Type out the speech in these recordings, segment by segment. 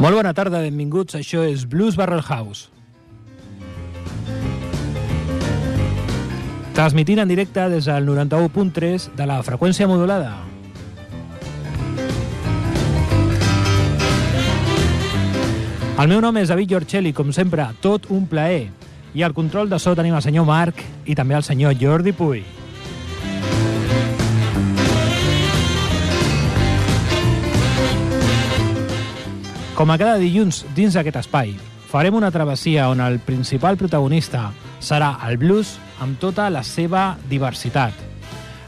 Molt bona tarda, benvinguts. Això és Blues Barrel House. Transmitint en directe des del 91.3 de la freqüència modulada. El meu nom és David Giorcelli, com sempre, tot un plaer. I al control de so tenim el senyor Marc i també el senyor Jordi Puy. Com a cada dilluns dins d'aquest espai, farem una travessia on el principal protagonista serà el blues amb tota la seva diversitat.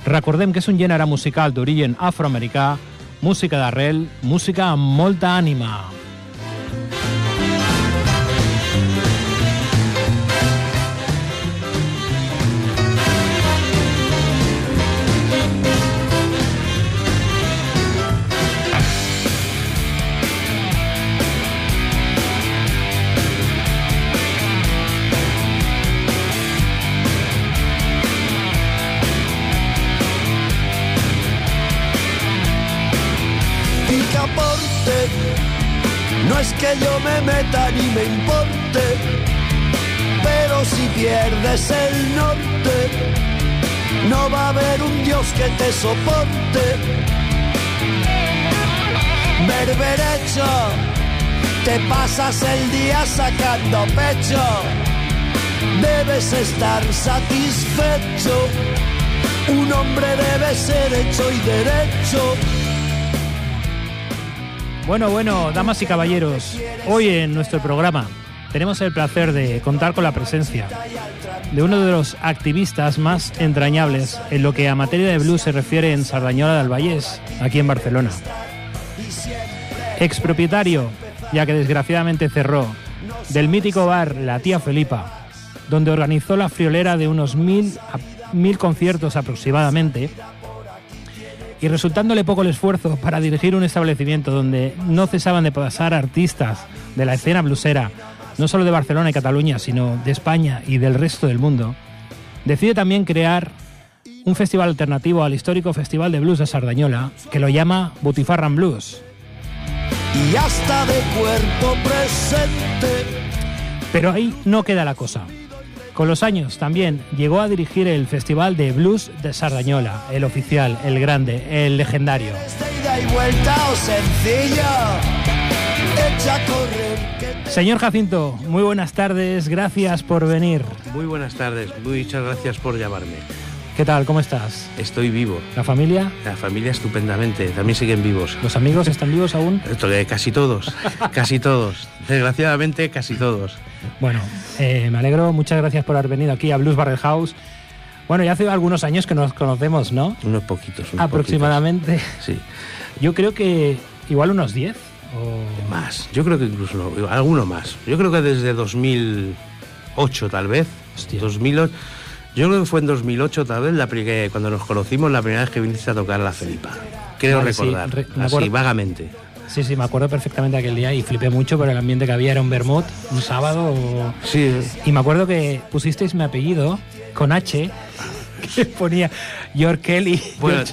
Recordem que és un gènere musical d'origen afroamericà, música d'arrel, música amb molta ànima. Es que yo me meta ni me importe, pero si pierdes el norte, no va a haber un Dios que te soporte. Berberecho, te pasas el día sacando pecho, debes estar satisfecho. Un hombre debe ser hecho y derecho. Bueno, bueno, damas y caballeros, hoy en nuestro programa tenemos el placer de contar con la presencia de uno de los activistas más entrañables en lo que a materia de blues se refiere en Sardañola del Vallés, aquí en Barcelona. Expropietario, ya que desgraciadamente cerró, del mítico bar La Tía Felipa, donde organizó la friolera de unos mil, mil conciertos aproximadamente, y resultándole poco el esfuerzo para dirigir un establecimiento donde no cesaban de pasar artistas de la escena blusera, no solo de Barcelona y Cataluña, sino de España y del resto del mundo, decide también crear un festival alternativo al histórico Festival de Blues de Sardañola, que lo llama Butifarran Blues. Y hasta de cuerpo presente. Pero ahí no queda la cosa. Con los años también llegó a dirigir el Festival de Blues de Sardañola, el oficial, el grande, el legendario. De ida y vuelta o sencillo. Echa a correr. que te- Señor Jacinto, muy buenas tardes, gracias por venir. Muy buenas tardes, muchas gracias por llamarme. ¿Qué tal? ¿Cómo estás? Estoy vivo, ¿La familia? la familia estupendamente, también siguen vivos. ¿Los amigos están vivos aún? Casi todos, casi todos. Desgraciadamente, casi todos. Bueno, eh, me alegro, muchas gracias por haber venido aquí a Blues Barrel House. Bueno, ya hace algunos años que nos conocemos, ¿no? Unos poquitos. unos Aproximadamente. poquitos. Sí, Yo creo que igual unos 10 o más. Yo creo que incluso no, alguno más. Yo creo que desde 2008 tal vez. Hostia. 2008. Yo creo que fue en 2008 tal vez la que cuando nos conocimos la primera vez que viniste a tocar la Felipa. Creo Vale, sí, recordar. re- me así, vagamente. Sí, sí, me acuerdo perfectamente aquel día y flipé mucho por el ambiente que había. Era un vermut, un sábado. o- Sí, Y me acuerdo que pusisteis mi apellido con H, que ponía York Kelly. Bueno,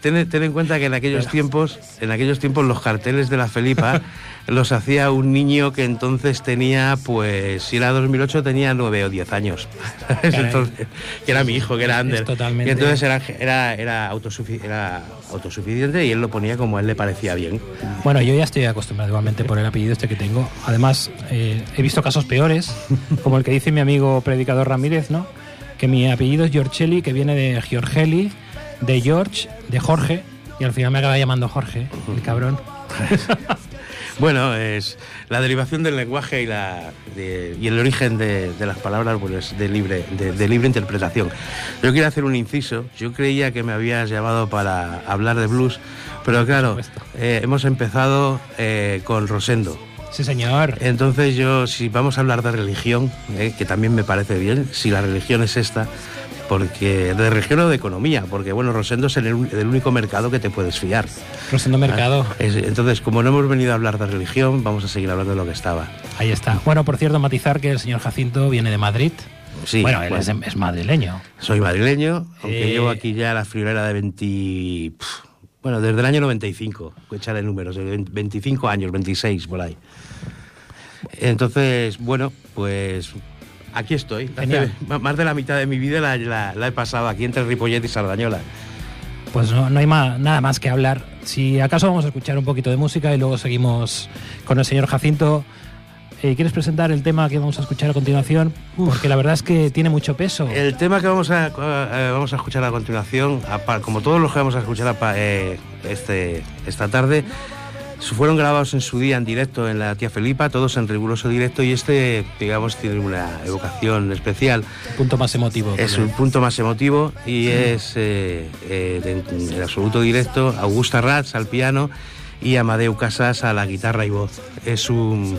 ten en cuenta que en aquellos tiempos, en aquellos tiempos los carteles de la Felipa los hacía un niño que entonces tenía, pues, si era 2008 tenía 9 o 10 años. Entonces, que era mi hijo, que era Ander. totalmente- Y entonces era, era, era, autosufi- era autosuficiente y él lo ponía como a él le parecía bien. Bueno, yo ya estoy acostumbrado igualmente por el apellido este que tengo. Además, eh, he visto casos peores, como el que dice mi amigo predicador Ramírez, ¿no? Que mi apellido es Giorcelli, que viene de Giorgeli, de George, de Jorge, y al final me acaba llamando Jorge, el cabrón. Bueno, es la derivación del lenguaje y, la, y el origen de, las palabras pues, de, libre, de, libre interpretación. Yo quiero hacer un inciso. Yo creía que me habías llamado para hablar de blues, pero claro, eh, hemos empezado eh, con Rosendo. Sí, señor. Entonces yo, si vamos a hablar de religión, eh, que también me parece bien, si la religión es esta, porque de religión o de economía, porque bueno, Rosendo es el, único mercado que te puedes fiar. Rosendo Mercado. Ah, entonces, como no hemos venido a hablar de religión, vamos a seguir hablando de lo que estaba. Ahí está. Bueno, por cierto, matizar que el señor Jacinto viene de Madrid. Sí, bueno, él Es, madrileño. Soy madrileño, aunque llevo aquí ya la friolera de 20... Bueno, desde el año 95, voy a echarle números, 25 años, 26 por ahí. Entonces, bueno, pues aquí estoy. más de la mitad de mi vida la, he pasado aquí entre Ripollet y Sardañola. Pues no, hay nada más que hablar. Si acaso vamos a escuchar un poquito de música y luego seguimos con el señor Jacinto. Eh, ¿Quieres presentar el tema que vamos a escuchar a continuación? Porque la verdad es que tiene mucho peso. El tema que vamos a, eh, vamos a escuchar a continuación, como todos los que vamos a escuchar eh, este, esta tarde, fueron grabados en su día en directo en la tía Felipa, todos en riguroso directo y este, digamos, tiene una evocación especial. Punto más emotivo. Es un punto más emotivo y es en absoluto directo Augusta Ratz al piano y Amadeu Casas a la guitarra y voz. Es un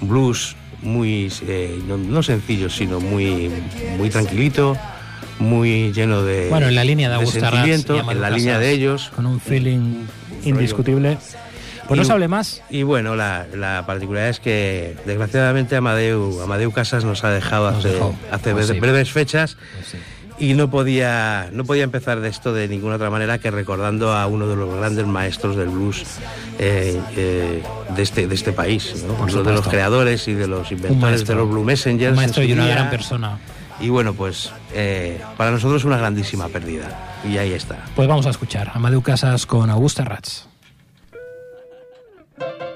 blues muy, eh, no, sencillo, sino muy, muy tranquilito, muy lleno de, bueno, en la línea de, sentimiento, en la línea de ellos. Con un feeling indiscutible. Pues no se hable más. Y bueno, la, la, particularidad es que desgraciadamente Amadeu, Amadeu Casas nos ha dejado hace, hace pues breves fechas. Pues y no podía, no podía empezar de esto de ninguna otra manera que recordando a uno de los grandes maestros del blues eh, eh, de, este, de este país, uno de los creadores y de los inventores de los Blue Messengers. Un maestro y una gran persona. Y bueno, pues eh, para nosotros una grandísima pérdida. Y ahí está. Pues vamos a escuchar a Amadeu Casas con Augusta Ratz. Thank you.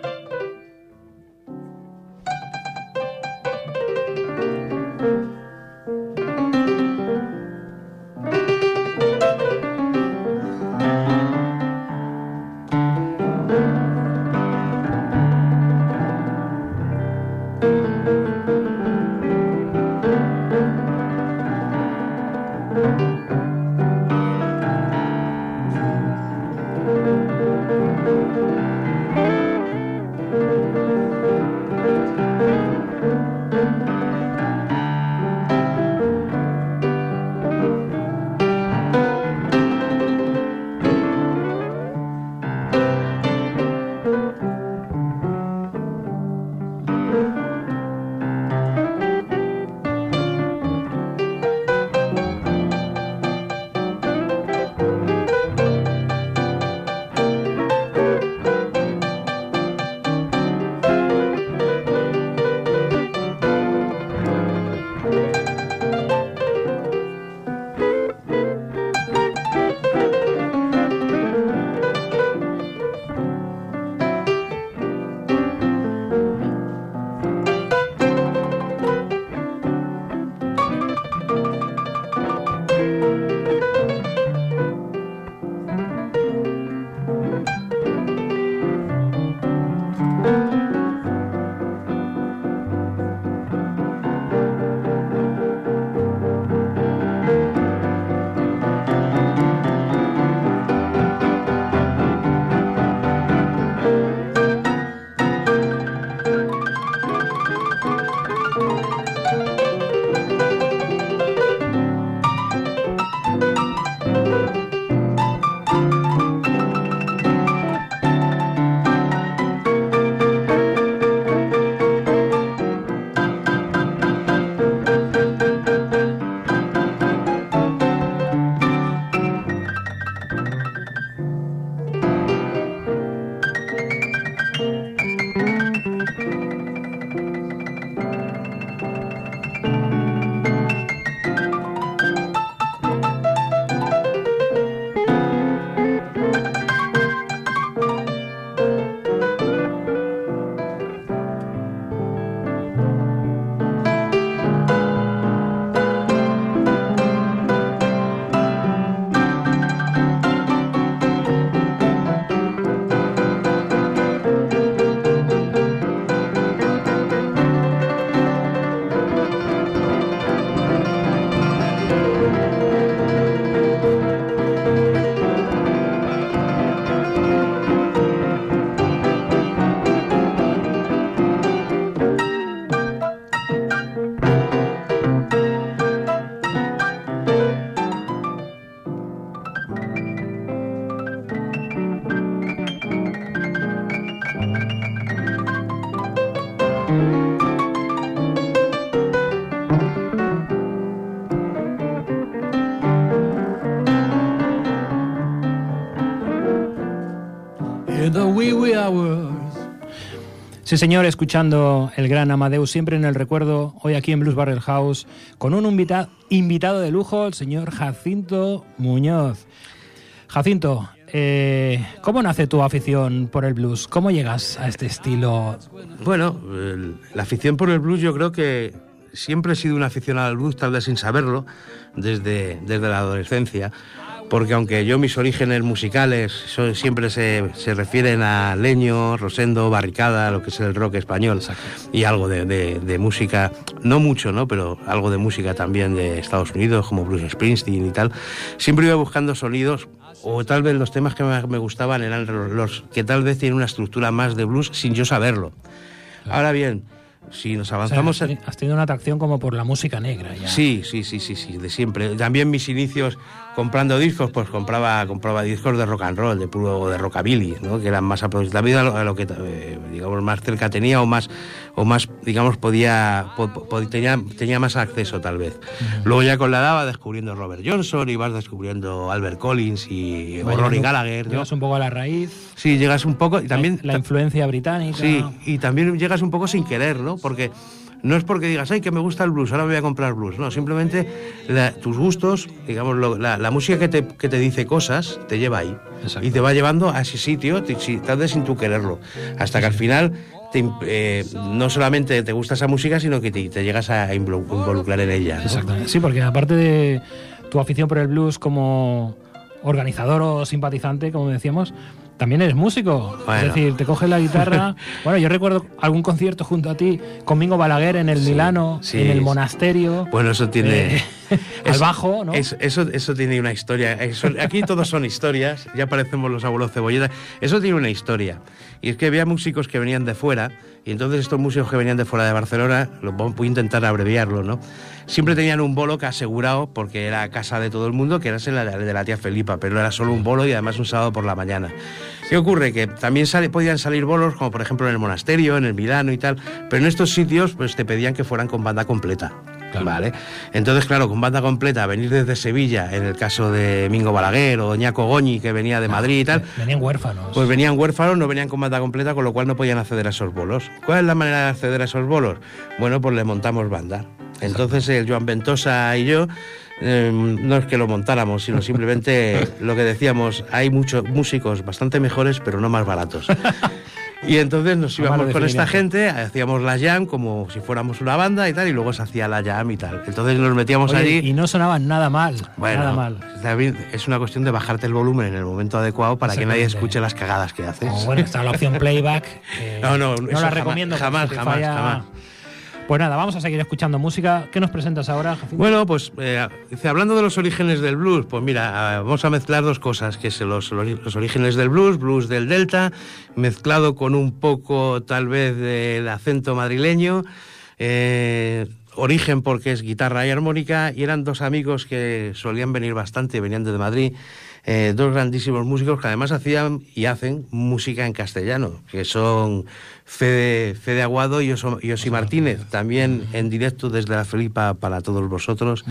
Sí, señor, escuchando el gran Amadeus siempre en el recuerdo, hoy aquí en Blues Barrel House, con un invitado de lujo, el señor Jacinto Muñoz. Jacinto, eh, ¿cómo nace tu afición por el blues? ¿Cómo llegas a este estilo? Bueno, la afición por el blues yo creo que siempre he sido un aficionado al blues, tal vez sin saberlo, desde, desde la adolescencia porque aunque yo mis orígenes musicales siempre se, refieren a Leño, Rosendo, Barricada, lo que es el rock español, y algo de, música, no mucho, ¿no? pero algo de música también de Estados Unidos, como Bruce Springsteen y tal, siempre iba buscando sonidos, o tal vez los temas que me gustaban eran los que tal vez tienen una estructura más de blues sin yo saberlo. Ahora bien, si nos avanzamos... has tenido una atracción como por la música negra. Ya. Sí, sí, sí, sí, sí, de siempre. También mis inicios comprando discos, pues compraba, compraba discos de rock and roll, de puro de rockabilly, ¿no? que eran más aproximados a lo que eh, digamos más cerca tenía o más o más digamos podía tenía, tenía más acceso tal vez. Luego ya con la edad vas descubriendo Robert Johnson y vas descubriendo Albert Collins y Rory Gallagher. Llegas un poco a la raíz. Sí, llegas un poco y también la, la influencia británica. Sí, y también llegas un poco sin querer, ¿no? Porque no es porque digas, ay, que me gusta el blues, ahora me voy a comprar blues. No, simplemente tus gustos, digamos, la, música que te, que te, dice cosas, te lleva ahí. Y te va llevando a ese sitio, tal vez sin tú quererlo. Hasta que al final eh, no solamente te gusta esa música, sino que te, llegas a involucrar en ella. Exactamente. Sí, porque aparte de tu afición por el blues como organizador o simpatizante, como decíamos, también eres músico. Es decir, te coges la guitarra. bueno, yo recuerdo algún concierto junto a ti con Mingo Balaguer en el Milano, en el monasterio. Bueno, eso tiene. Eh, al bajo, ¿no? eso, eso tiene una historia. aquí todos son historias, ya parecemos los abuelos cebolletas. Eso tiene una historia. Y es que había músicos que venían de fuera, y entonces estos músicos que venían de fuera de Barcelona, lo voy a intentar abreviarlo, ¿no? Siempre tenían un bolo que asegurado, porque era casa de todo el mundo, que era el de la tía Felipa, pero era solo un bolo y además un sábado por la mañana. ¿Qué ocurre? Que también podían salir bolos, como por ejemplo en el monasterio, en el Milano y tal, pero en estos sitios pues te pedían que fueran con banda completa. ¿Vale? Entonces, claro, con banda completa, venir desde Sevilla, en el caso de Mingo Balaguer o Doña Goñi, que venía de Madrid y tal. Venían huérfanos. Pues venían huérfanos, no venían con banda completa, con lo cual no podían acceder a esos bolos. ¿Cuál es la manera de acceder a esos bolos? Bueno, pues le montamos banda. Entonces, el Joan Ventosa y yo Em, no es que lo montáramos, sino simplemente lo que decíamos, hay muchos músicos bastante mejores, pero no más baratos. Y entonces nos íbamos con esta gente, hacíamos la jam como si fuéramos una banda y tal, y luego se hacía la jam y tal. Entonces nos metíamos allí. Y no sonaban nada mal. Bueno, nada mal. es una cuestión de bajarte el volumen en el momento adecuado para que nadie escuche las cagadas que haces. bueno, está la opción playback. no, no, no la recomiendo. Jamás, jamás, jamás. Pues nada, vamos a seguir escuchando música. ¿Qué nos presentas ahora, Bueno, pues eh, hablando de los orígenes del blues, pues mira, ah, vamos a mezclar dos cosas, que es los, los, orígenes del blues, blues del Delta, mezclado con un poco tal vez del acento madrileño. Eh, origen porque es guitarra y armónica y eran dos amigos que solían venir bastante, venían desde Madrid eh, dos grandísimos músicos que además hacían y hacen música en castellano, que son Fede, Fede Aguado y Osi Martínez, también en directo desde la Felipa para todos vosotros,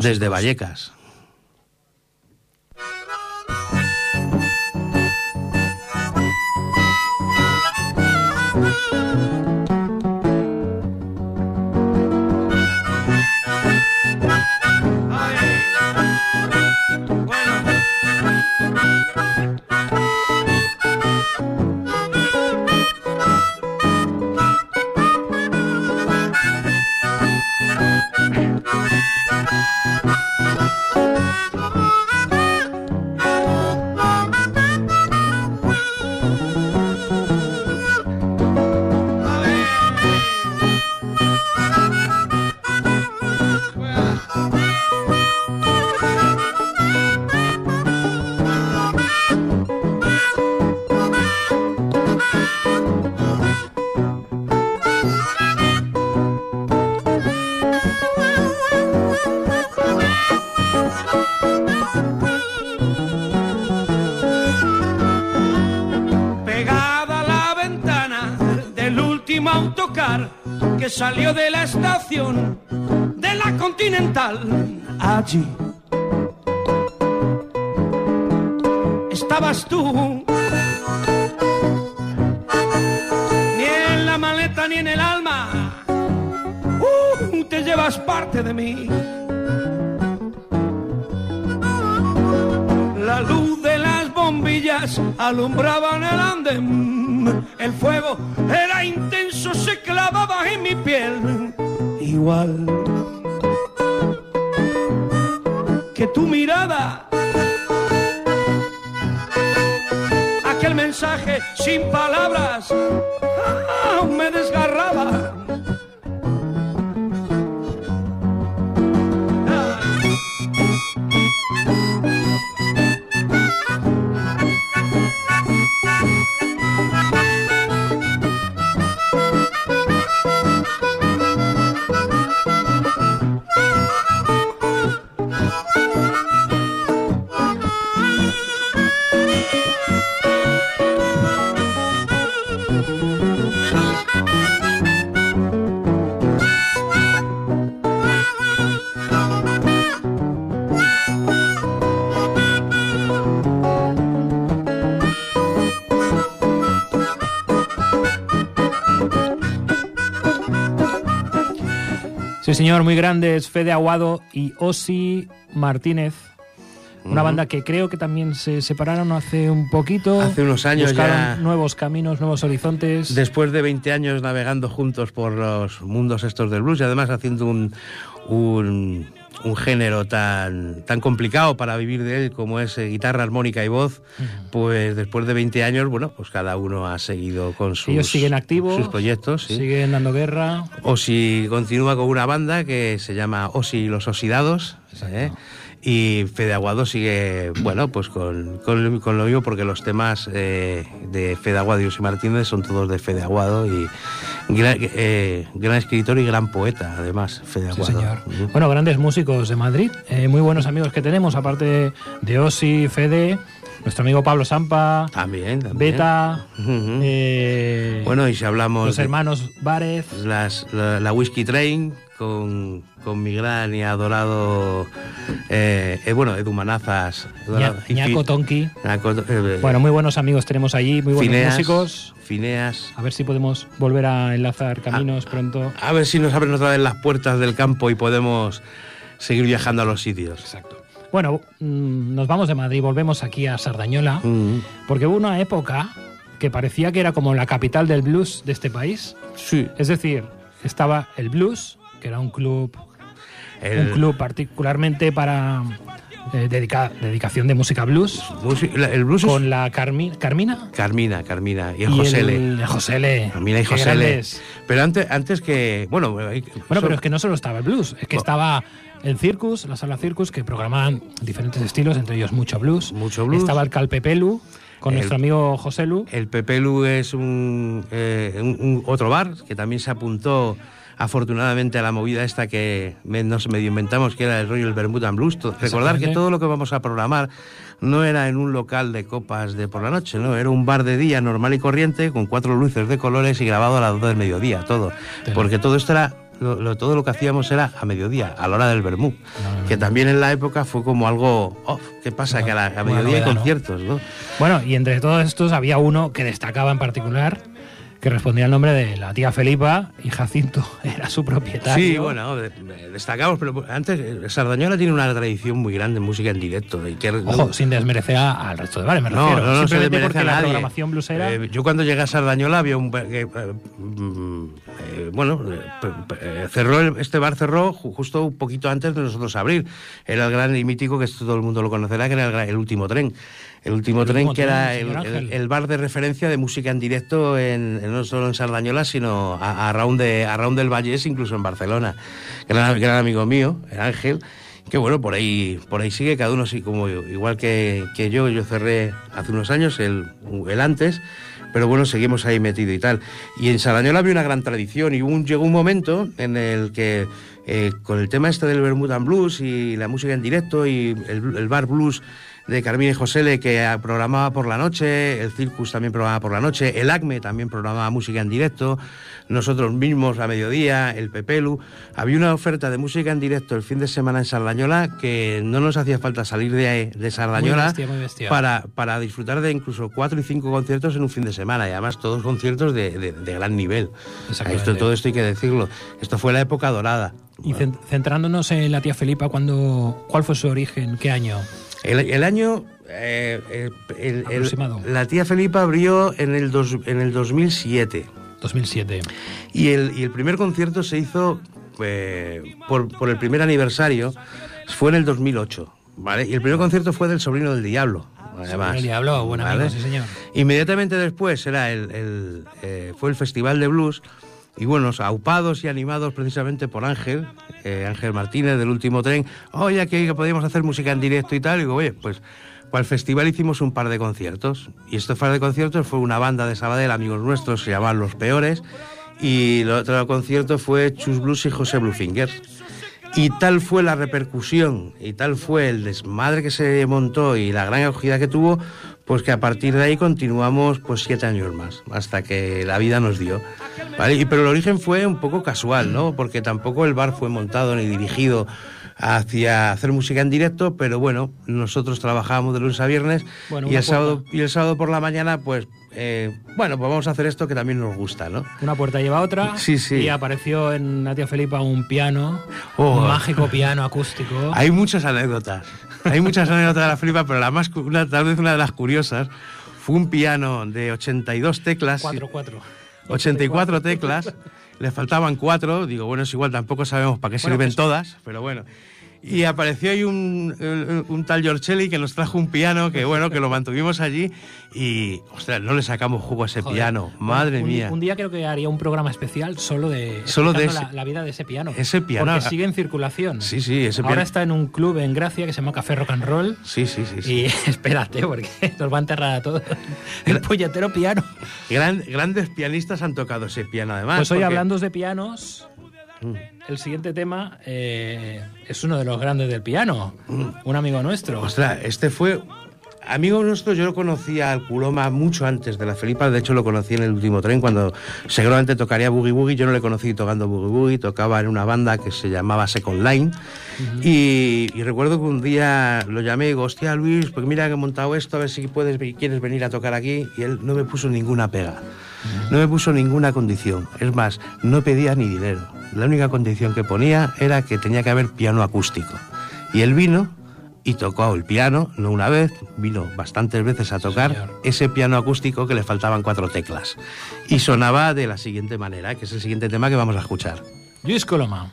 desde Vallecas. Salió de la estación de la Continental. Allí estabas tú. Ni en la maleta ni en el alma. Uh, te llevas parte de mí. La luz de las bombillas alumbraban el andén. Sin palabras me. Sí, señor, muy grandes, Fede Aguado y Osi Martínez. Una banda que creo que también se separaron hace un poquito. Hace unos años buscaron ya. nuevos caminos, nuevos horizontes. Después de 20 años navegando juntos por los mundos estos del blues y además haciendo un, un, un género tan, tan complicado para vivir de él como es eh, guitarra, armónica y voz, pues después de 20 años, bueno, pues cada uno ha seguido con sus, Ellos siguen activos, sus proyectos. sí. siguen dando guerra. Osi continúa con una banda que se llama Osi y los Oxidados. ¿eh? Y Fede Aguado sigue, bueno, pues con, con, con lo mismo, porque los temas eh, de Fede Aguado y Osi Martínez son todos de Fede Aguado y gran, eh, gran escritor y gran poeta, además, Fede Sí, señor. Bueno, grandes músicos de Madrid, eh, muy buenos amigos que tenemos, aparte de Osi, Fede, nuestro amigo Pablo Sampa, También, también. Beta, eh, Bueno, y si hablamos los hermanos Várez, las, la, la Whiskey Train con, con mi gran y adorado, eh, eh, bueno, Edu Manazas. Ñaco Tonki. Eh, Bueno, muy buenos amigos tenemos allí, muy buenos Fineas, músicos. Fineas. A ver si podemos volver a enlazar caminos pronto. A ver si nos abren otra vez las puertas del campo y podemos seguir viajando a los sitios. Exacto. Bueno, mm, nos vamos de Madrid, volvemos aquí a Sardañola, Mm, porque hubo una época que parecía que era como la capital del blues de este país. Sí. Es decir, estaba el blues, que era un club, El- un club particularmente para eh, dedica- dedicación de música blues, el blues es con la Carmi- Carmina Carmina, Carmina y el el Josele. Carmina y grandes. Pero antes, antes que. Bueno, Bueno, pero es que no solo estaba el blues, es que No. estaba el Circus, la sala Circus, que programaban diferentes estilos, entre ellos mucho blues. Mucho blues. Estaba el Calpepelu, con El- nuestro amigo José Lu. El Pepelu es un, eh, un- un otro bar que también se apuntó afortunadamente a la movida esta que nos medio inventamos, que era el rollo del Bermuda Blues. Recordar que todo lo que vamos a programar no era en un local de copas de por la noche, no, era un bar de día normal y corriente con cuatro luces de colores y grabado a las dos del mediodía, todo. Porque todo esto era lo, lo- todo lo que hacíamos era a mediodía, a la hora del Bermú, que también en la época fue como algo, oh, ¿qué pasa? que a, la, a una mediodía hay novedad, ¿no? conciertos, ¿no? Bueno, y entre todos estos había uno que destacaba en particular, que respondía al nombre de la tía Felipa y Jacinto era su propietario. Sí, bueno, de- de- destacamos, pero antes eh, Sardañola tiene una tradición muy grande en música en directo. Y que, Ojo, sin desmerecer a- al resto de bares, me no, refiero. no, no se desmerece porque a la nadie. programación blusera... Eh, yo cuando llegué a Sardañola había un... eh, mm, eh, bueno, cerró el- este bar cerró ju- justo un poquito antes de nosotros abrir. Era el gran y mítico, que esto todo el mundo lo conocerá, que era el, el último tren. El último El tren último que tren, era el, bar de referencia de música en directo en, en- no solo en Sardañola, sino a, a, Raúl de, a Raúl del Vallés, incluso en Barcelona. Gran, gran amigo mío, el Ángel, que bueno, por ahí, por ahí sigue, cada uno sí, como yo, igual que, que yo, yo cerré hace unos años, el, el antes, pero bueno, seguimos ahí metido y tal. Y en Sardañola había una gran tradición y un, llegó un momento en el que eh, con el tema este del Bermudan Blues y la música en directo y el, el bar blues de Carmine Josele que programaba por la noche, el Circus también programaba por la noche, el ACME también programaba música en directo, nosotros mismos a mediodía, el Pepelu. Había una oferta de música en directo el fin de semana en Sardañola que no nos hacía falta salir de, de Sardañola Para, para disfrutar de incluso cuatro y cinco conciertos en un fin de semana y además todos conciertos de, gran nivel. Esto, todo esto hay que decirlo. Esto fue la época dorada. Y centrándonos en la tía Felipa, ¿cuándo, ¿cuál fue su origen? ¿Qué año? El, año. Eh, la tía Felipa abrió en el, en el 2007. 2007. Y el, y el primer concierto se hizo eh, por, por, el primer aniversario, fue en el 2008. ¿vale? Y el primer concierto fue del Sobrino del Diablo. Además, el Diablo, buen amigo, sí señor. Inmediatamente después era el, el eh, fue el Festival de Blues y bueno, aupados y animados precisamente por Ángel, eh, Ángel Martínez del último tren, oye, que, podíamos hacer música en directo y tal, y digo, oye, pues para el festival hicimos un par de conciertos, y este par de conciertos fue una banda de Sabadell, amigos nuestros, se llamaban Los Peores, y el otro concierto fue Chus Blues y José Bluefinger. Y tal fue la repercusión y tal fue el desmadre que se montó y la gran acogida que tuvo, pues que a partir de ahí continuamos pues siete años más, hasta que la vida nos dio. ¿vale? pero el origen fue un poco casual, ¿no? Porque tampoco el bar fue montado ni dirigido hacia hacer música en directo, pero bueno, nosotros trabajábamos de lunes a viernes y, el sábado, y el sábado por la mañana, pues eh, bueno, pues vamos a hacer esto que también nos gusta, ¿no? Una puerta lleva a otra. Sí, sí. Y apareció en Natia Felipa un piano, un oh. mágico piano acústico. Hay muchas anécdotas. Hay muchas anécdotas de la Felipa, pero la más, tal vez una de las curiosas fue un piano de 82 teclas. 4, 4. 84 teclas. Le faltaban cuatro, digo, bueno, es igual, tampoco sabemos para qué sirven pues todas, pero bueno. Y apareció ahí un, un tal Giorcelli que nos trajo un piano que, bueno, que lo mantuvimos allí y, ostras, no le sacamos jugo a ese piano. Madre mía. Un día creo que haría un programa especial solo de, solo de la, vida de ese piano. Ese piano. Porque sigue en circulación. Sí, sí, ese piano. Ahora está en un club en Gracia que se llama Café Rock and Roll. Sí, sí, sí. Y espérate, porque nos va a enterrar a todos. El puñetero piano. grandes pianistas han tocado ese piano, además. Pues hoy, hablando de pianos. Mm. El siguiente tema eh, es uno de los grandes del piano, mm. un amigo nuestro. Ostras, este fue amigo nuestro, yo lo conocía al Culoma mucho antes de la Felipa, de hecho lo conocí en el último tren cuando seguramente tocaría Boogie Boogie, yo no le conocí tocando Boogie Boogie, tocaba en una banda que se llamaba Second Line y, recuerdo que un día lo llamé y digo, hostia Luis, pues mira que he montado esto, a ver si puedes, quieres venir a tocar aquí y él no me puso ninguna pega. No me puso ninguna condición. Es más, no pedía ni dinero. La única condición que ponía era que tenía que haber piano acústico. Y él vino y tocó el piano, no una vez, vino bastantes veces a tocar ese piano acústico que le faltaban cuatro teclas. Y sonaba de la siguiente manera, que es el siguiente tema que vamos a escuchar. Luis Coloma.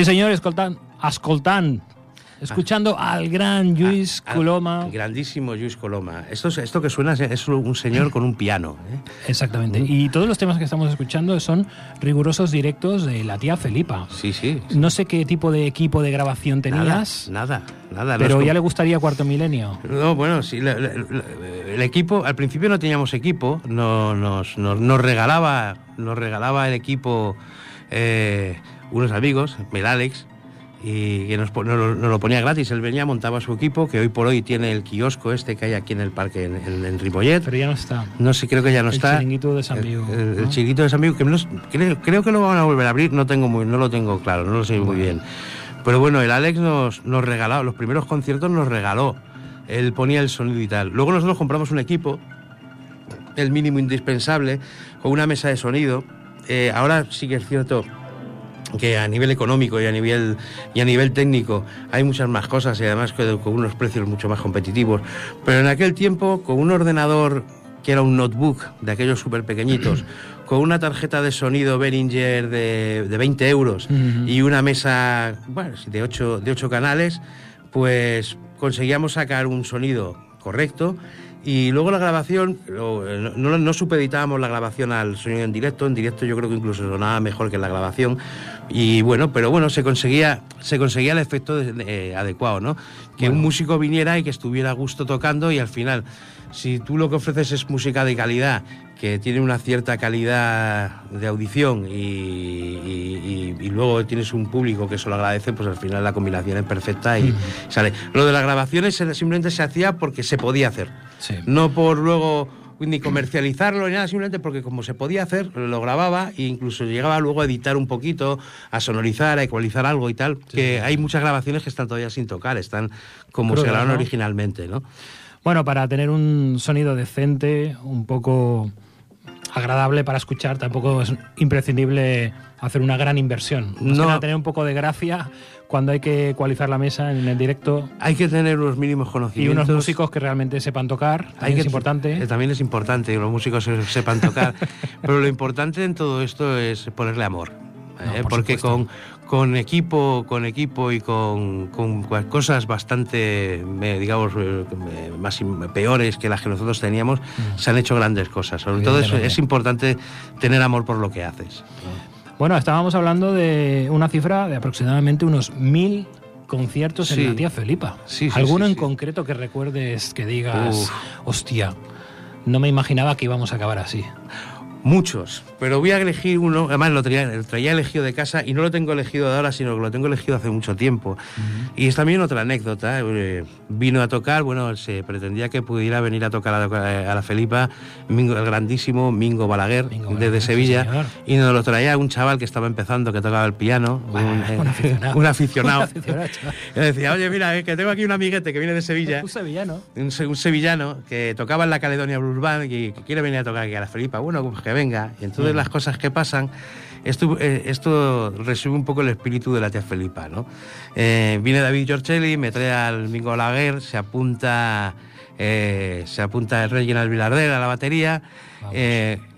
Sí, señor, escoltant, escoltant escuchando al gran Luis Coloma. grandísimo Luis Coloma. Esto, esto que suena es un señor con un piano. ¿eh? Exactamente. Y todos los temas que estamos escuchando son rigurosos directos de la tía Felipa. Sí, sí. No sé qué tipo de equipo de grabación tenías. Nada, nada. pero ya le gustaría Cuarto Milenio. No, bueno, sí. el equipo, al principio no teníamos equipo, no, nos, nos, regalaba, nos regalaba el equipo eh, unos amigos, el Alex, y que nos, lo ponía gratis. Él venía, montaba su equipo, que hoy por hoy tiene el kiosco este que hay aquí en el parque en, en, Ripollet. Pero ya no está. No sé, creo que ya no está. El chiringuito de San El, chiringuito de San que creo, que lo van a volver a abrir, no, tengo muy, no lo tengo claro, no lo sé muy bien. Pero bueno, el Alex nos, nos regaló, los primeros conciertos nos regaló. Él ponía el sonido y tal. Luego nosotros compramos un equipo, el mínimo indispensable, con una mesa de sonido. Eh, ahora sí que es cierto que a nivel económico y a nivel y a nivel técnico hay muchas más cosas y además con unos precios mucho más competitivos. Pero en aquel tiempo, con un ordenador que era un notebook de aquellos súper pequeñitos, con una tarjeta de sonido Behringer de, de 20 euros y una mesa bueno, de 8 de ocho canales, pues conseguíamos sacar un sonido correcto y luego la grabación, no, no, supeditábamos la grabación al sonido en directo, en directo yo creo que incluso sonaba mejor que en la grabación, y bueno, pero bueno, se conseguía, se conseguía el efecto eh, adecuado, ¿no? Que un músico viniera y que estuviera a gusto tocando y al final, si tú lo que ofreces es música de calidad, que tiene una cierta calidad de audición y, luego tienes un público que eso lo agradece, pues al final la combinación es perfecta y sale. Lo de las grabaciones simplemente se hacía porque se podía hacer, no por luego ni comercializarlo ni nada, simplemente porque como se podía hacer, lo grababa e incluso llegaba luego a editar un poquito, a sonorizar, a ecualizar algo y tal, que hay muchas grabaciones que están todavía sin tocar, están como se grabaron originalmente, ¿no? Bueno, para tener un sonido decente, un poco agradable para escuchar, tampoco es imprescindible hacer una gran inversión. No. tener un poco de gracia cuando hay que ecualizar la mesa en el directo. Hay que tener unos mínimos conocimientos. Y unos músicos que realmente sepan tocar, también es importante. Eh, también es importante que los músicos sepan tocar, pero lo importante en todo esto es ponerle amor. ¿eh? porque con, con equipo, con equipo y con, con cosas bastante, digamos, eh, más peores que las que nosotros teníamos, mm. se han hecho grandes cosas. Sobre todo es, es importante tener amor por lo que haces. Bueno, estábamos hablando de una cifra de aproximadamente unos mil conciertos en la tía Felipa. ¿Alguno en concreto que recuerdes que digas, hostia, no me imaginaba que íbamos a acabar así? Muchos, pero voy a elegir uno, además lo traía, elegido de casa y no lo tengo elegido de ahora, sino que lo tengo elegido hace mucho tiempo. Y es también otra anécdota, eh, vino a tocar, bueno, se pretendía que pudiera venir a tocar a, la Felipa Mingo, el grandísimo Mingo Balaguer desde Sevilla y nos lo traía un chaval que estaba empezando, que tocaba el piano, un, aficionado. un, aficionado. y decía, oye, mira, eh, que tengo aquí un amiguete que viene de Sevilla. un sevillano. Un, sevillano que tocaba en la Caledonia Blues Band y que quiere venir a tocar aquí a la Felipa. Bueno, venga. Y entonces las cosas que pasan, esto, eh, esto resume un poco el espíritu de la tía Felipa, ¿no? Eh, viene David Giorcelli, me trae al Mingo Laguer, se apunta, eh, se apunta el Reginald Vilardel a la batería.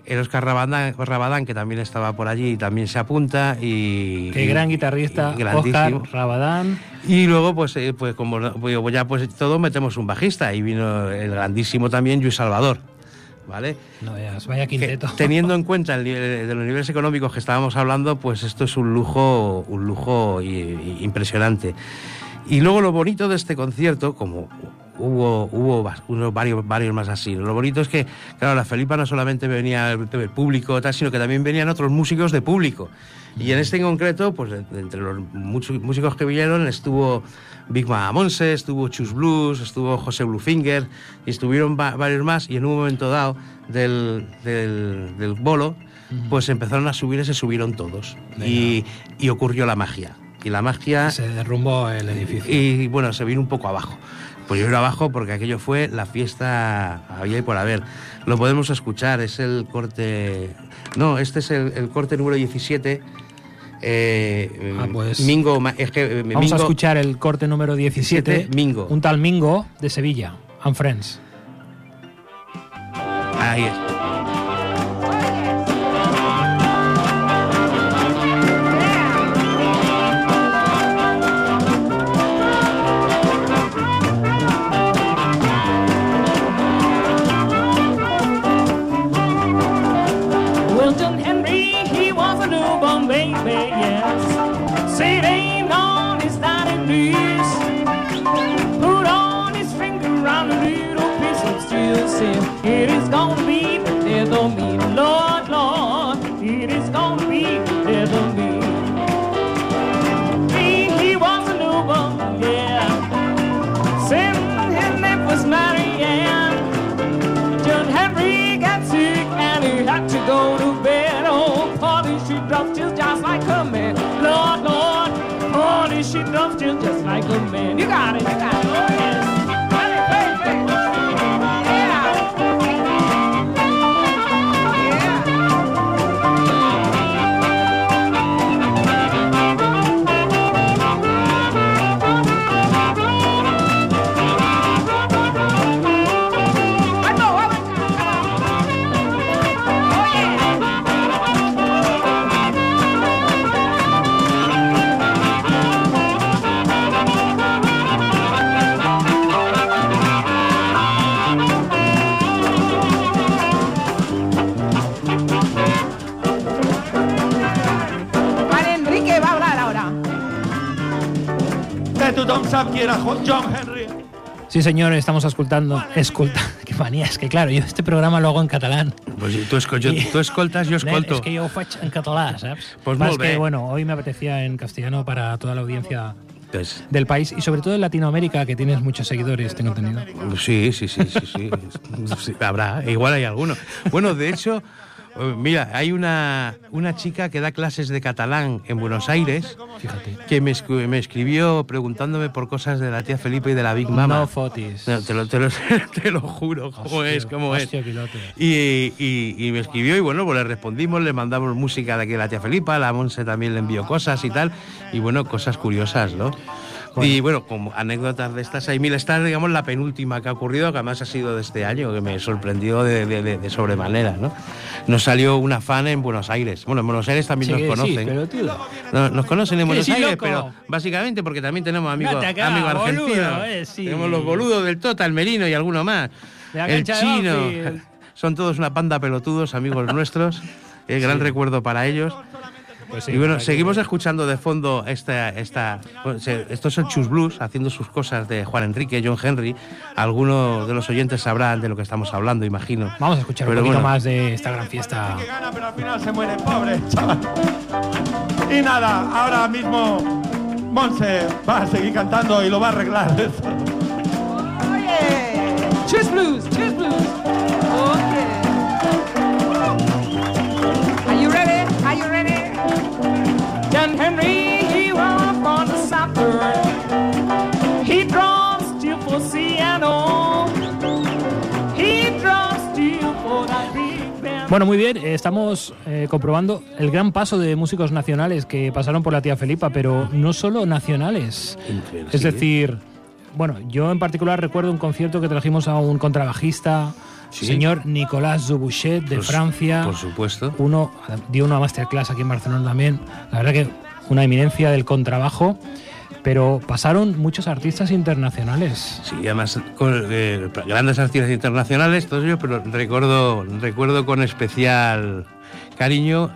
el Oscar Rabadán, que también estaba por allí, también se apunta. Y, Qué gran guitarrista, Oscar Rabadán. Y luego, pues, pues como pues, ya pues todo metemos un bajista. Y vino el grandísimo también Luis Salvador. ¿Vale? No vaya quinteto. teniendo en cuenta el de los niveles económicos que estábamos hablando, pues esto es un lujo, un lujo impresionante. Y luego lo bonito de este concierto, como hubo, hubo unos varios, varios más así. Lo bonito es que, claro, la Felipa no solamente venía el, público, tal, sino que también venían otros músicos de público. Y en este en concreto, pues entre los músicos que vinieron estuvo Big Monse, estuvo Chus Blues, estuvo José Bluefinger, y estuvieron varios más, y en un momento dado del, del, bolo, pues empezaron a subir y se subieron todos. Y, y, ocurrió la magia. Y la magia... Se derrumbó el edificio. Y bueno, se vino un poco abajo. Pues yo iba abajo porque aquello fue la fiesta había y por haber. Lo podemos escuchar, es el corte... No, este es el, el corte número 17 eh, ah, pues Mingo, eh, vamos a escuchar el corte número 17, Mingo. un tal Mingo de Sevilla, and Friends. Ahí es. Said, it is gonna be of me. Lord, Lord, it is gonna be of me. He, he was an Uber, yeah. Said his name was Marianne. John Henry got sick and he had to go to bed. Oh, Polly, she dropped just, just like a man. Lord, Lord, Polly, she dropped just, just like a man. You got it, you got it. Sí, señor, estamos escoltando. Escolta, qué manía, es que claro, yo este programa lo hago en catalán. Pues tú, esco- yo- tú escoltas, yo Nen, escolto. Es que yo ho faig en català, ¿sabes? Pues molt que, bueno, hoy me apetecía en castellano para toda la audiencia Pues, del país y sobre todo en Latinoamérica, que tienes muchos seguidores, tengo entendido. Sí, sí, sí, sí, sí. Sí, Habrá, igual hay alguno. Bueno, de hecho, mira, hay una, una chica que da clases de catalán en Buenos Aires Fíjate. que me, me escribió preguntándome por cosas de la tía Felipe y de la Big Mama. No fotis. No, te, lo, te, lo, te lo juro, cómo Hostia, es, cómo es. hostia. Y, y- y me escribió y bueno, pues le respondimos, le mandamos música de aquí de la tía Felipa, la Monse también le envió cosas y tal, y bueno, cosas curiosas, ¿no? Y bueno, como anécdotas de estas hay mil. Esta es, digamos, la penúltima que ha ocurrido, que además ha sido de este año, que me sorprendió de, de- de- de sobremanera, ¿no? Nos salió una fan en Buenos Aires. Bueno, en Buenos Aires también Sí, nos sí, conocen. pero tú... No, nos conocen en Buenos sí, Aires, loco. pero básicamente porque también tenemos amigos, amigos boludo, argentinos. eh, sí. Tenemos los boludos del Tota, el Merino y alguno más. El chino. Son todos una panda pelotudos, amigos nuestros. El gran recuerdo para ellos. Pues sí, y bueno, que- seguimos escuchando de fondo esta, esta, bueno, se- estos son Chus Blues haciendo sus cosas de Juan Enrique, John Henry. Algunos de los oyentes sabrán de lo que estamos hablando, imagino. Vamos a escuchar Pero un poquito bueno. más de esta gran fiesta. Que gana, pero al final se muere, pobre chaval. Y nada, ahora mismo Monse va a seguir cantando y lo va a arreglar. Oye. Cheers blues, cheers blues. Bueno, muy bien, eh, estamos eh, comprobando el gran paso de músicos nacionales que pasaron por la tía Felipa, pero no solo nacionales. Es decir, bueno, yo en particular recuerdo un concierto que trajimos a un contrabajista, Sí. señor Nicolas Dubouchet de Por su- Francia. Por supuesto. Uno dio una masterclass aquí en Barcelona también. La verdad que una eminencia del contrabajo, pero pasaron muchos artistas internacionales. Sí, además con eh, grandes artistas internacionales, todos ellos, pero recuerdo, recuerdo con especial cariño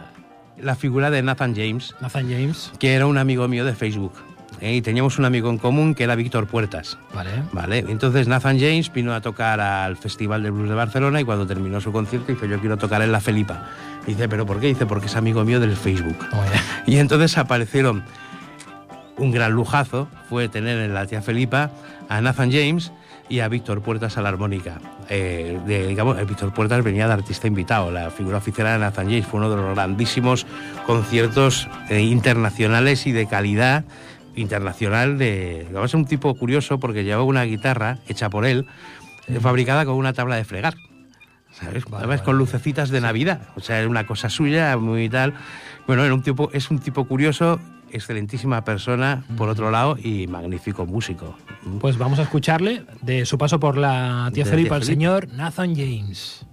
la figura de Nathan James, Nathan James, que era un amigo mío de Facebook. ¿eh? Y teníamos un amigo en común que era Víctor Puertas. ¿vale? Vale, entonces Nathan James vino a tocar al Festival de Blues de Barcelona y cuando terminó su concierto dice yo quiero tocar en la Felipa. Y dice, ¿pero por qué? Dice, porque es amigo mío del Facebook. Toma ya. Y entonces aparecieron un gran lujazo, fue tener en la tía Felipa a Nathan James y a Víctor Puertas a la armónica. Eh, de, digamos, eh, Víctor Puertas venía de artista invitado, la figura oficial de Nathan James fue uno de los grandísimos conciertos eh, internacionales y de calidad internacional de digamos, un tipo curioso porque llevaba una guitarra hecha por él eh, fabricada con una tabla de fregar ¿sabes? Vale, Además, vale, con lucecitas de Navidad. O sea, era una cosa suya, muy tal. Bueno, era un tipo, es un tipo curioso, excelentísima persona, por otro lado, y magnífico músico. Pues vamos a escucharle de su paso por la tía el Felipa. señor Nathan James.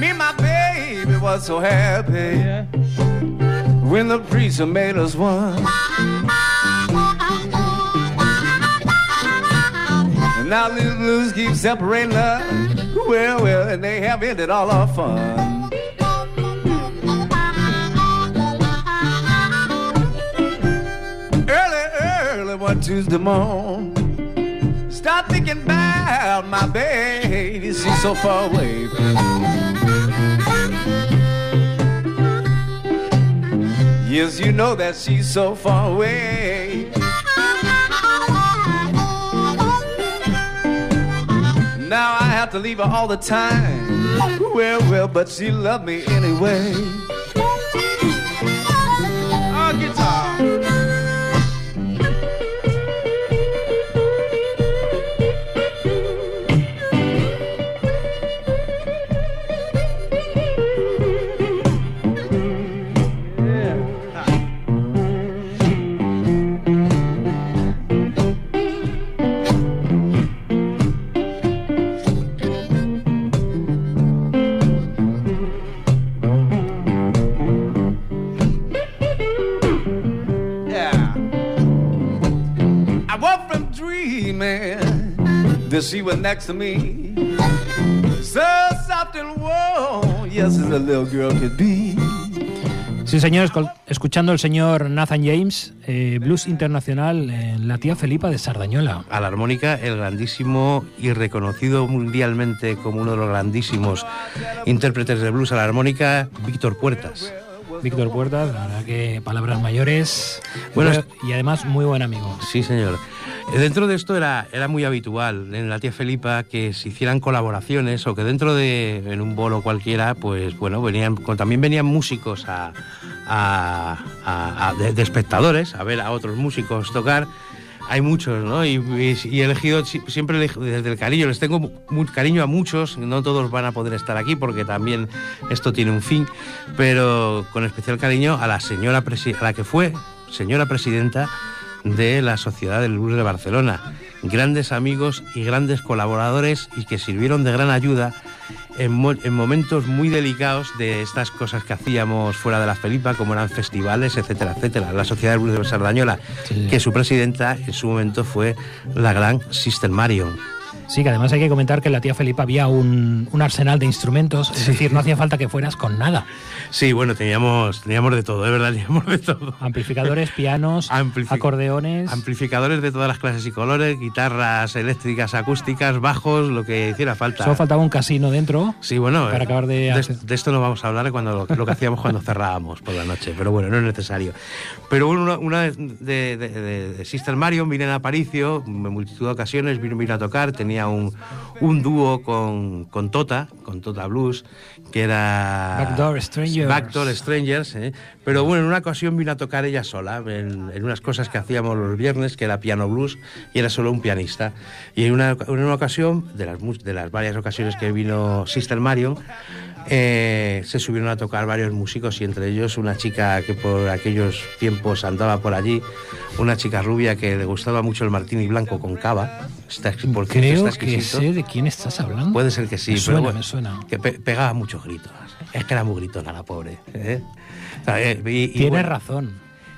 Me and my baby was so happy when the preacher made us one. And now these blues keep separating us. Well, well, and they have ended all our fun. Early, early one Tuesday morning, start thinking about my baby. She's so far away. Yes, you know that she's so far away. Now I have to leave her all the time. Well, well, but she loved me anyway. Was next to me. So soft and warm, yes, as a little girl could be. Sí, señor, escuchando el señor Nathan James, eh, blues internacional en la tía Felipa de Sardañola. A la armónica, el grandísimo y reconocido mundialmente como uno de los grandísimos intérpretes de blues a la armónica, Víctor Puertas. Víctor Puertas, la verdad que palabras mayores. Bueno, y además muy buen amigo. Sí, señor. Eh, Dentro de esto era, era muy habitual en la tía Felipa que se hicieran colaboraciones o que dentro de en un bolo cualquiera, pues bueno, venían también venían músicos a, a- a- a- de, de espectadores a ver a otros músicos tocar. Hay muchos, ¿no? Y, he elegido si- siempre desde el cariño. Les tengo cariño a muchos. No todos van a poder estar aquí porque también esto tiene un fin. Pero con especial cariño a la señora a la que fue señora presidenta de la Sociedad del Blues de Barcelona. Grandes amigos y grandes colaboradores y que sirvieron de gran ayuda en, mo- en momentos muy delicados de estas cosas que hacíamos fuera de la Felipa, como eran festivales, etcétera, etcétera. La Sociedad del Blues de Sardañola, Sí. que su presidenta en su momento fue la gran Sister Marion. Sí, que además hay que comentar que en la tía Felipa había un, un arsenal de instrumentos, es decir, no hacía falta que fueras con nada. Sí, bueno, teníamos, teníamos de todo, de verdad, teníamos de todo. Amplificadores, pianos, Amplifi- acordeones. Amplificadores de todas las clases y colores, guitarras eléctricas, acústicas, bajos, lo que hiciera falta. Solo faltaba un casino dentro. Sí, bueno, Para eh, acabar de hacer- de esto no vamos a hablar cuando lo, lo que hacíamos cuando cerrábamos por la noche, pero bueno, no es necesario. Pero bueno, una, una de, de, de- de Sister Marion, vino en Aparicio, en multitud de ocasiones, vino, vino a tocar, tenía un, un dúo con, con Tota, con Tota Blues, que era... Backdoor Strangers. Backdoor Strangers, ¿eh? pero bueno, en una ocasión vino a tocar ella sola, en, en unas cosas que hacíamos los viernes, que era piano blues, y era solo un pianista. Y en una, en una ocasión, de las, de las varias ocasiones que vino Sister Marion, eh, se subieron a tocar varios músicos y entre ellos una chica que por aquellos tiempos andaba por allí, una chica rubia que le gustaba mucho el martini blanco con cava. Está, por Creo está que sé de quién estás hablando. Puede ser que sí, Me pero suena, bueno, me suena. que pe- pegaba muchos gritos. Es que era muy gritona la pobre. ¿eh? O sea, eh, y, y Tienes bueno, razón.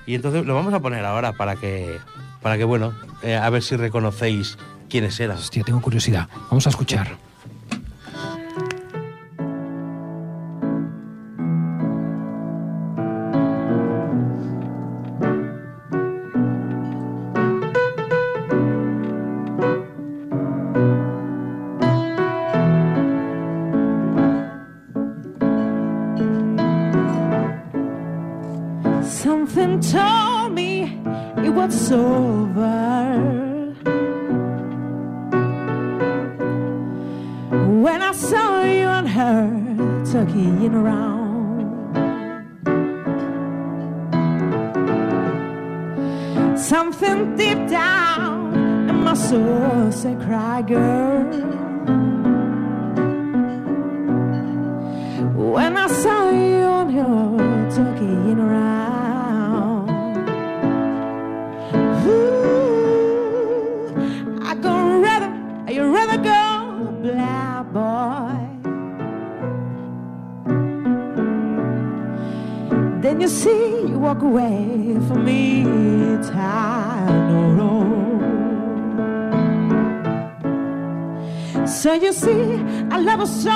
y entonces lo vamos a poner ahora para que, para que bueno, eh, a ver si reconocéis quiénes eran. Hostia, tengo curiosidad. Vamos a escuchar.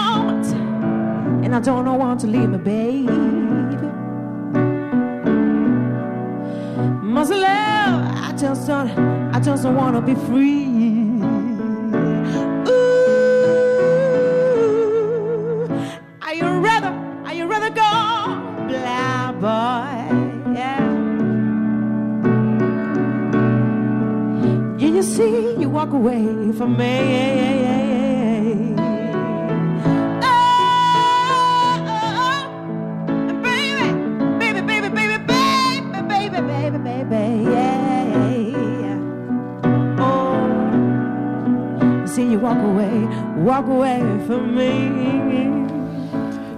Much, and I don't want to leave me, babe. Must love, I just don't, I just don't wanna be free. Ooh, are you rather, are you rather go, blah boy? Yeah. Yeah, you see, you walk away from me.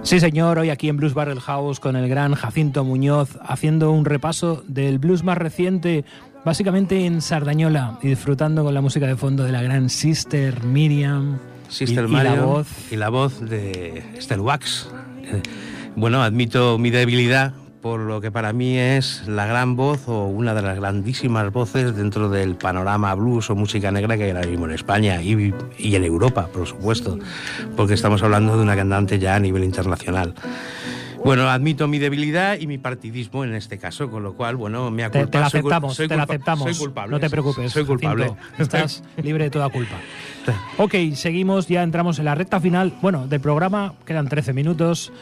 Sí, señor, hoy aquí en Blues Barrel House con el gran Jacinto Muñoz haciendo un repaso del blues más reciente, básicamente en Sardañola y disfrutando con la música de fondo de la gran Sister Miriam. Sister y, y la voz. y la voz de Esther Wax. Bueno, admito mi debilidad por lo que para mí es la gran voz o una de las grandísimas voces dentro del panorama blues o música negra que hay ahora mismo en España y, y en Europa, por supuesto, porque estamos hablando de una cantante ya a nivel internacional. Bueno, admito mi debilidad y mi partidismo en este caso, con lo cual, bueno, me Te, te la aceptamos, soy te la aceptamos. Soy culpable. No te preocupes. Soy culpable. Estás libre de toda culpa. Ok, seguimos, ya entramos en la recta final. Bueno, del programa quedan 13 minutos,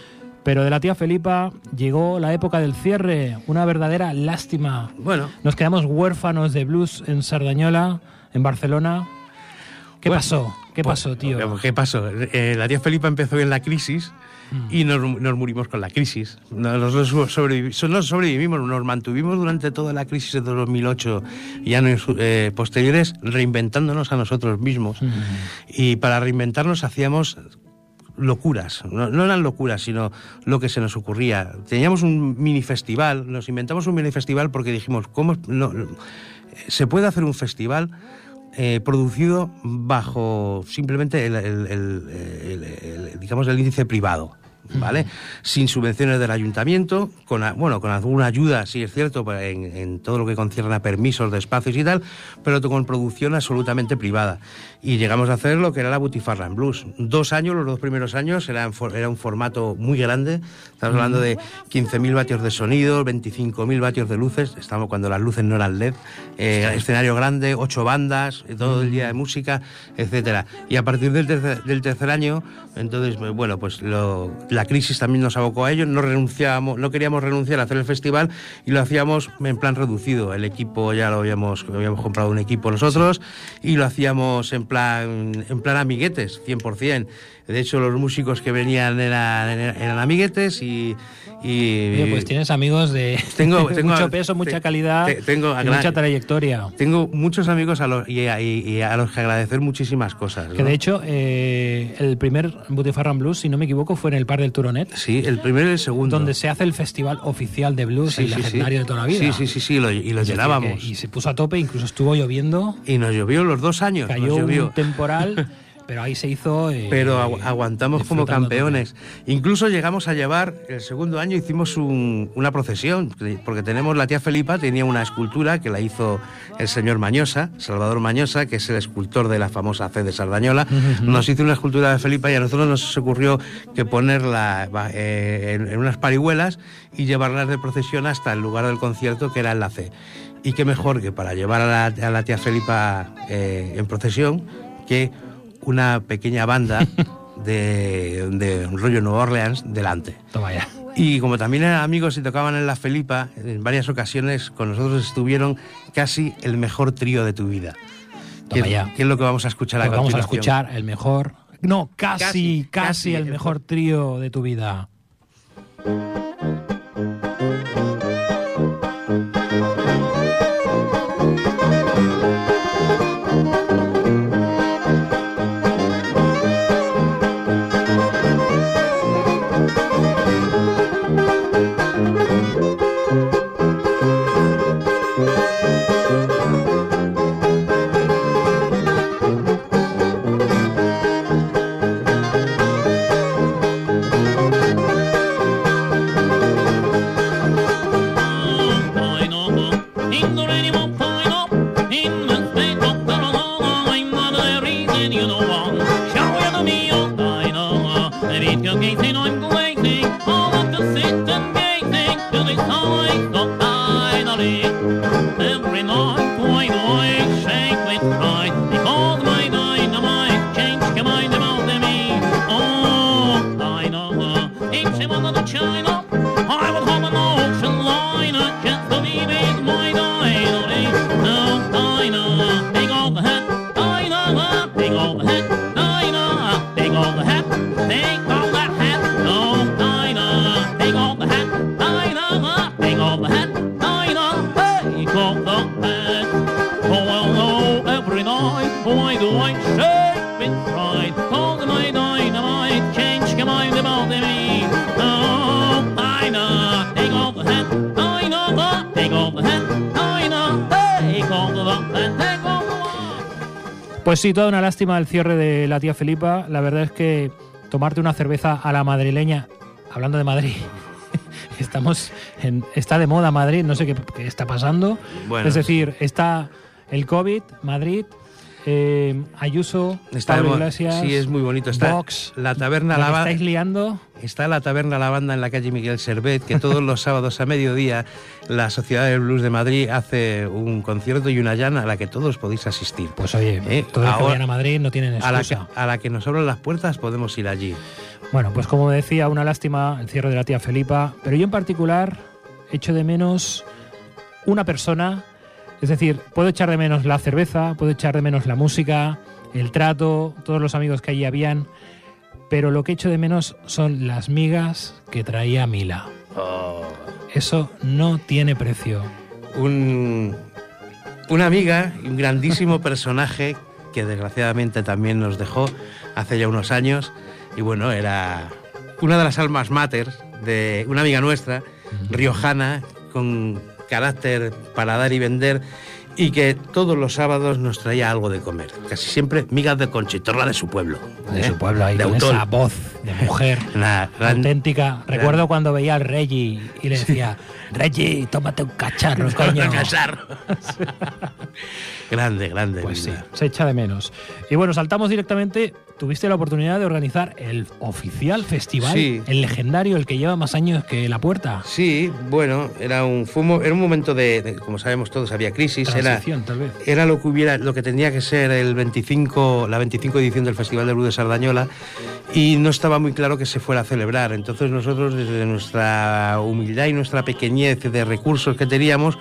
pero de la tía Felipa llegó la época del cierre. Una verdadera lástima. Bueno, Nos quedamos huérfanos de blues en Sardañola, en Barcelona. ¿Qué Bueno, pasó? ¿Qué pues, pasó, tío? ¿Qué pasó? Eh, la tía Felipa empezó en la crisis Mm. y nos, nos murimos con la crisis. Nosotros sobrevivi- no sobrevivimos, nos mantuvimos durante toda la crisis de 2008 y años eh, posteriores reinventándonos a nosotros mismos. Mm. Y para reinventarnos hacíamos locuras, no, eran locuras, sino lo que se nos ocurría. Teníamos un mini festival, nos inventamos un mini festival porque dijimos, ¿cómo no, se puede hacer un festival eh, producido bajo simplemente el- el- digamos el índice privado? ¿Vale? Sin subvenciones del ayuntamiento, con, bueno, con alguna ayuda, sí es cierto, en, en todo lo que concierne a permisos de espacios y tal, pero con producción absolutamente privada. Y llegamos a hacer lo que era la Butifarra en Blues. Dos años, los dos primeros años, era, en for- era un formato muy grande. Estamos hablando de 15.000 vatios de sonido, 25.000 vatios de luces. Estamos cuando las luces no eran LED. eh, escenario grande, ocho bandas, eh, todo el día de música, etcétera. Y a partir del tercer, del tercer año, entonces, bueno, pues lo- la crisis también nos abocó a ello. No renunciábamos, no queríamos renunciar a hacer el festival y lo hacíamos en plan reducido. El equipo ya lo habíamos, habíamos comprado un equipo nosotros y lo hacíamos en plan, en plan amiguetes, 100%. De hecho, los músicos que venían eran, eran amiguetes y... y Oye, pues tienes amigos de, Tengo- de tengo- mucho peso, mucha te- calidad te- tengo y mucha trayectoria. Tengo muchos amigos a los, y, a, y- y a los que agradecer muchísimas cosas. Que ¿no? de hecho, eh, el primer Butifarran Blues, si no me equivoco, fue en el Par del Turonet, Sí, el primero y el segundo. donde se hace el festival oficial de blues, Sí, sí. legendario de toda la vida. Sí, sí, sí, sí, lo- y lo llenábamos. Y se puso a tope, incluso estuvo lloviendo, Y nos llovió los dos años. nos cayó llovió. un temporal, pero ahí se hizo. eh, Pero agu- aguantamos como campeones. Incluso llegamos a llevar, el segundo año hicimos un- una procesión, porque tenemos la tía Felipa, tenía una escultura que la hizo el señor Mañosa, Salvador Mañosa, que es el escultor de la famosa fe de Sardañola. Nos hizo una escultura de Felipa y a nosotros nos ocurrió que ponerla eh, en, en unas parihuelas y llevarlas de procesión hasta el lugar del concierto, que era en la C. Y qué mejor que para llevar a la, a la tía Felipa eh, en procesión que una pequeña banda de, de rollo Nueva Orleans delante. Toma ya. Y como también eran amigos y tocaban en la Felipa, en varias ocasiones con nosotros estuvieron casi el mejor trío de tu vida. Toma ¿Qué, ya. qué es lo que vamos a escuchar a Pues vamos a escuchar el mejor. No, casi, Casi, casi, casi. el mejor trío de tu vida. Pues sí, toda una lástima el cierre de la tía Felipa. La verdad es que tomarte una cerveza a la madrileña, hablando de Madrid, estamos en, está de moda Madrid, no sé qué, qué está pasando. Bueno, es decir, está el COVID, Madrid, eh, Ayuso, Está Pablo Iglesias, sí, es muy bonito. Está Vox, la taberna la que la Ba- estáis liando. Está la taberna La Banda en la calle Miguel Servet, que todos los sábados a mediodía la Sociedad del Blues de Madrid hace un concierto y una llana a la que todos podéis asistir. Pues oye, Eh, todos los que vayan a Madrid no tienen A la, que, excusa. a la que nos abran las puertas podemos ir allí. Bueno, pues como decía, una lástima el cierre de la tía Felipa, pero yo en particular echo de menos una persona, es decir, puedo echar de menos la cerveza, puedo echar de menos la música, el trato, todos los amigos que allí habían, pero lo que echo de menos son las migas que traía Mila. Eso no tiene precio. Un, una amiga y un grandísimo personaje que desgraciadamente también nos dejó hace ya unos años. Y bueno, era una de las almas mater de una amiga nuestra, riojana, con carácter para dar y vender, y que todos los sábados nos traía algo de comer. Casi siempre migas de conchitorra de su pueblo. De ¿eh? su pueblo ahí, de con autor. esa voz de mujer. Una gran- auténtica. Recuerdo cuando veía al Reggie y le decía, Reggie, tómate un cacharro, coño. Cacharro. grande, grande. Pues sí, Mila. se echa de menos. Y bueno, saltamos directamente. Tuviste la oportunidad de organizar el oficial festival, Sí. el legendario, el que lleva más años que la puerta. Sí, bueno, era un, fue un mo- era un momento de, de- como sabemos todos, había crisis, era, Transición, tal vez. era lo que hubiera, lo que tenía que ser el 25, la 25 edición del Festival de Blues de Sardañola y no estaba muy claro que se fuera a celebrar. Entonces nosotros desde nuestra humildad y nuestra pequeñez de recursos que teníamos,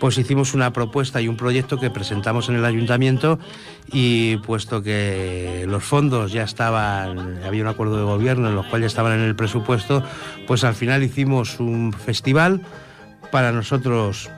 pues hicimos una propuesta y un proyecto que presentamos en el ayuntamiento y puesto que los fondos ya estaban, había un acuerdo de gobierno en los cuales estaban en el presupuesto, pues al final hicimos un festival para nosotros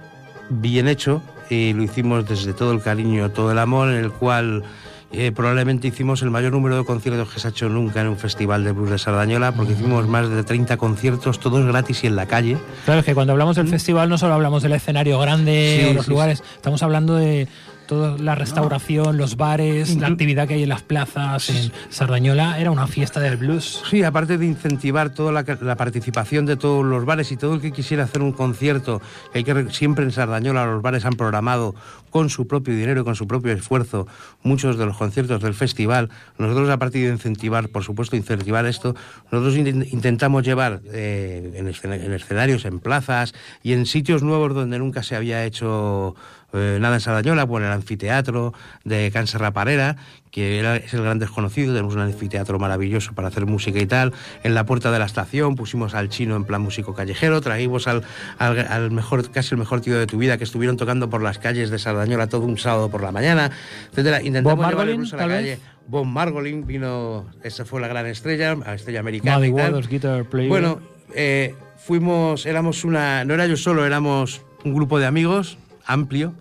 bien hecho y lo hicimos desde todo el cariño, todo el amor, en el cual eh, probablemente hicimos el mayor número de conciertos que se ha hecho nunca en un festival de blues de Sardañola, porque hicimos más de 30 conciertos, todos gratis y en la calle. Claro, es que cuando hablamos del festival no solo hablamos del escenario grande. Sí, o los sí, lugares, estamos hablando de toda la restauración, los bares, la actividad que hay en las plazas, en Sardañola. Era una fiesta del blues. Sí, aparte de incentivar toda la, la participación de todos los bares y todo el que quisiera hacer un concierto, que hay que re- siempre en Sardañola los bares han programado con su propio dinero y con su propio esfuerzo muchos de los conciertos del festival. Nosotros, aparte de incentivar, por supuesto, incentivar esto, nosotros in- intentamos llevar eh, en, escena- en escenarios, en plazas y en sitios nuevos donde nunca se había hecho eh, nada en Sardañola, en el anfiteatro de Can Serraparera, que era, es el gran desconocido, tenemos un anfiteatro maravilloso para hacer música y tal. En la puerta de la estación pusimos al chino en plan músico callejero, trajimos al, al, al mejor, casi el mejor tío de tu vida, que estuvieron tocando por las calles de Sardañola todo un sábado por la mañana, etcétera. Intentamos a la calle. vez. Bob Margolin vino, esa fue la gran estrella, la estrella americana. Muddy y tal. Waters, guitar player. Bueno, eh, fuimos, éramos una, no era yo solo, éramos un grupo de amigos amplio,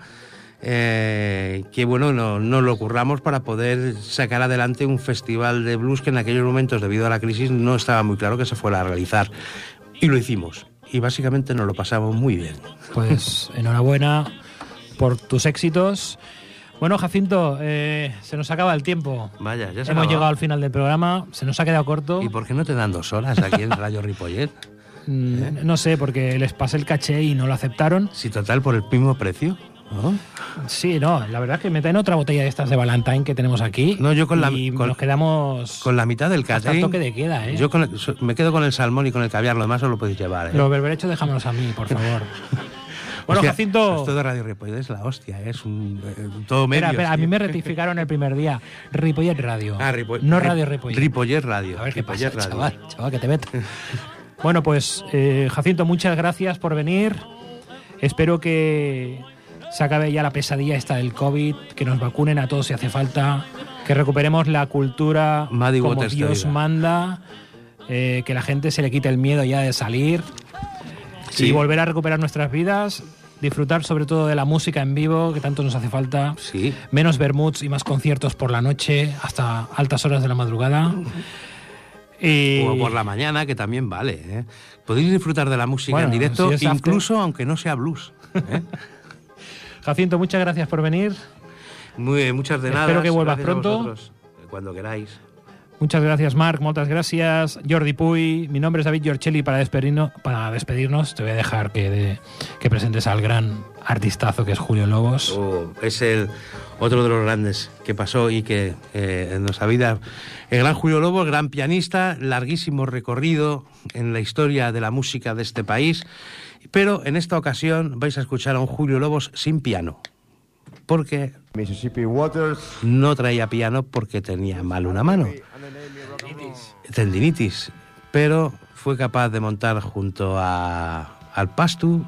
eh, que bueno, no, no lo curramos para poder sacar adelante un festival de blues que en aquellos momentos, debido a la crisis, no estaba muy claro que se fuera a realizar. Y lo hicimos. Y básicamente nos lo pasamos muy bien. Pues enhorabuena por tus éxitos. Bueno, Jacinto, eh, se nos acaba el tiempo. Vaya, ya se Hemos llegado al final del programa, se nos ha quedado corto. ¿Y por qué no te dan dos horas aquí en Radio Ripollet? Mm, No sé, porque les pasé el caché y no lo aceptaron. Si total por el mismo precio. ¿No? Sí, no, la verdad es que me traen otra botella de estas de Valentine que tenemos aquí. No, yo con la- y con- nos quedamos Con la mitad del catering. toque de queda, ¿eh? Yo con el- me quedo con el salmón y con el caviar, lo demás os lo podéis llevar. ¿eh? Los berberechos déjamelos a mí, por favor. Bueno, Jacinto. Esto de Radio Ripollet es la hostia, ¿eh? es un eh, todo medio. Espera, espera, a mí me rectificaron el primer día. Ripollet Radio. Ah, Ripo- no Radio Ripollet. Ripollet Radio. A ver qué pasa, Radio. chaval, chaval, que te metes. bueno, pues, eh, Jacinto, muchas gracias por venir. Espero que se acabe ya la pesadilla esta del COVID, que nos vacunen a todos si hace falta, que recuperemos la cultura Muddy como Waters te Dios manda, eh, que la gente se le quite el miedo ya de salir Sí. y volver a recuperar nuestras vidas, disfrutar sobre todo de la música en vivo, que tanto nos hace falta. Sí. Menos bermuds y más conciertos por la noche hasta altas horas de la madrugada. Y O por la mañana, que también vale. ¿eh? Podéis disfrutar de la música Bueno, en directo, si es after. incluso aunque no sea blues. ¿eh? Jacinto, muchas gracias por venir. Muy, muchas de nada. Espero que vuelvas Gracias pronto. Cuando queráis. Muchas gracias, Marc. Muchas gracias, Jordi Puy. Mi nombre es David Giorcelli. Para despedirnos, para despedirnos te voy a dejar que, de- que presentes al gran artistazo que es Julio Lobos. Oh, es el otro de los grandes que pasó y que eh, en nuestra vida. El gran Julio Lobo, gran pianista, larguísimo recorrido en la historia de la música de este país. Pero en esta ocasión vais a escuchar a un Julio Lobos sin piano. Porque Mississippi Waters. no traía piano porque tenía mal una mano. Tendinitis. Pero fue capaz de montar junto a, al Pastu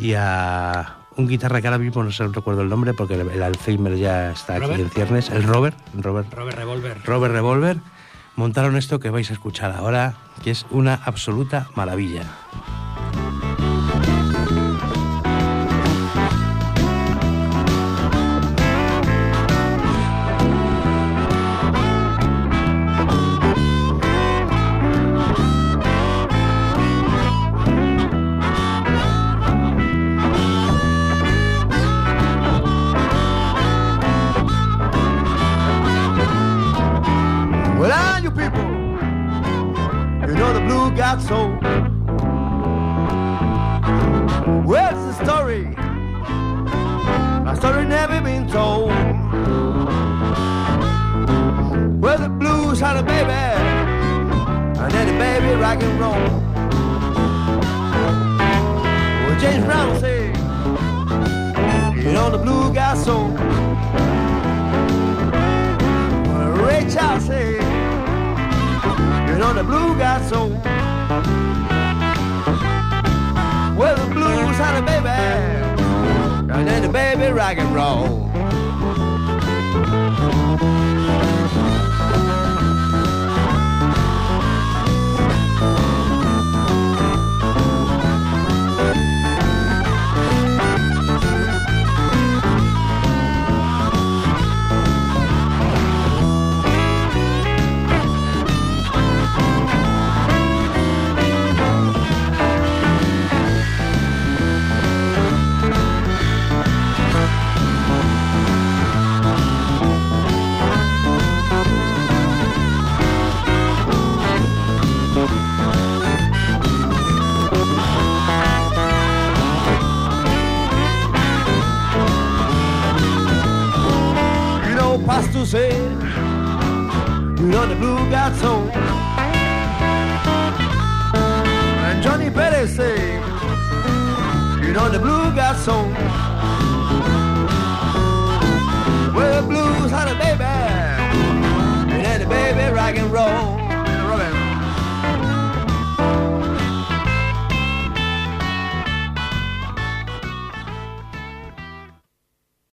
y a un guitarra que ahora mismo no sé, no recuerdo el nombre porque el, el Alzheimer ya está aquí ¿Robert? en ciernes. El Robert, Robert, Robert Revolver. Robert Revolver. Montaron esto que vais a escuchar ahora, que es una absoluta maravilla. My story never been told. Well, the blues had a baby, and then the baby rock and roll. Well, James Brown said, you know the blue got soul. Well, Ray Charles said, you know the blue got soul. Well, the blues had a baby, baby rock and roll. to say You know the blue got soul. And Johnny Perry say You know the blue got soul. Well, blues had a baby.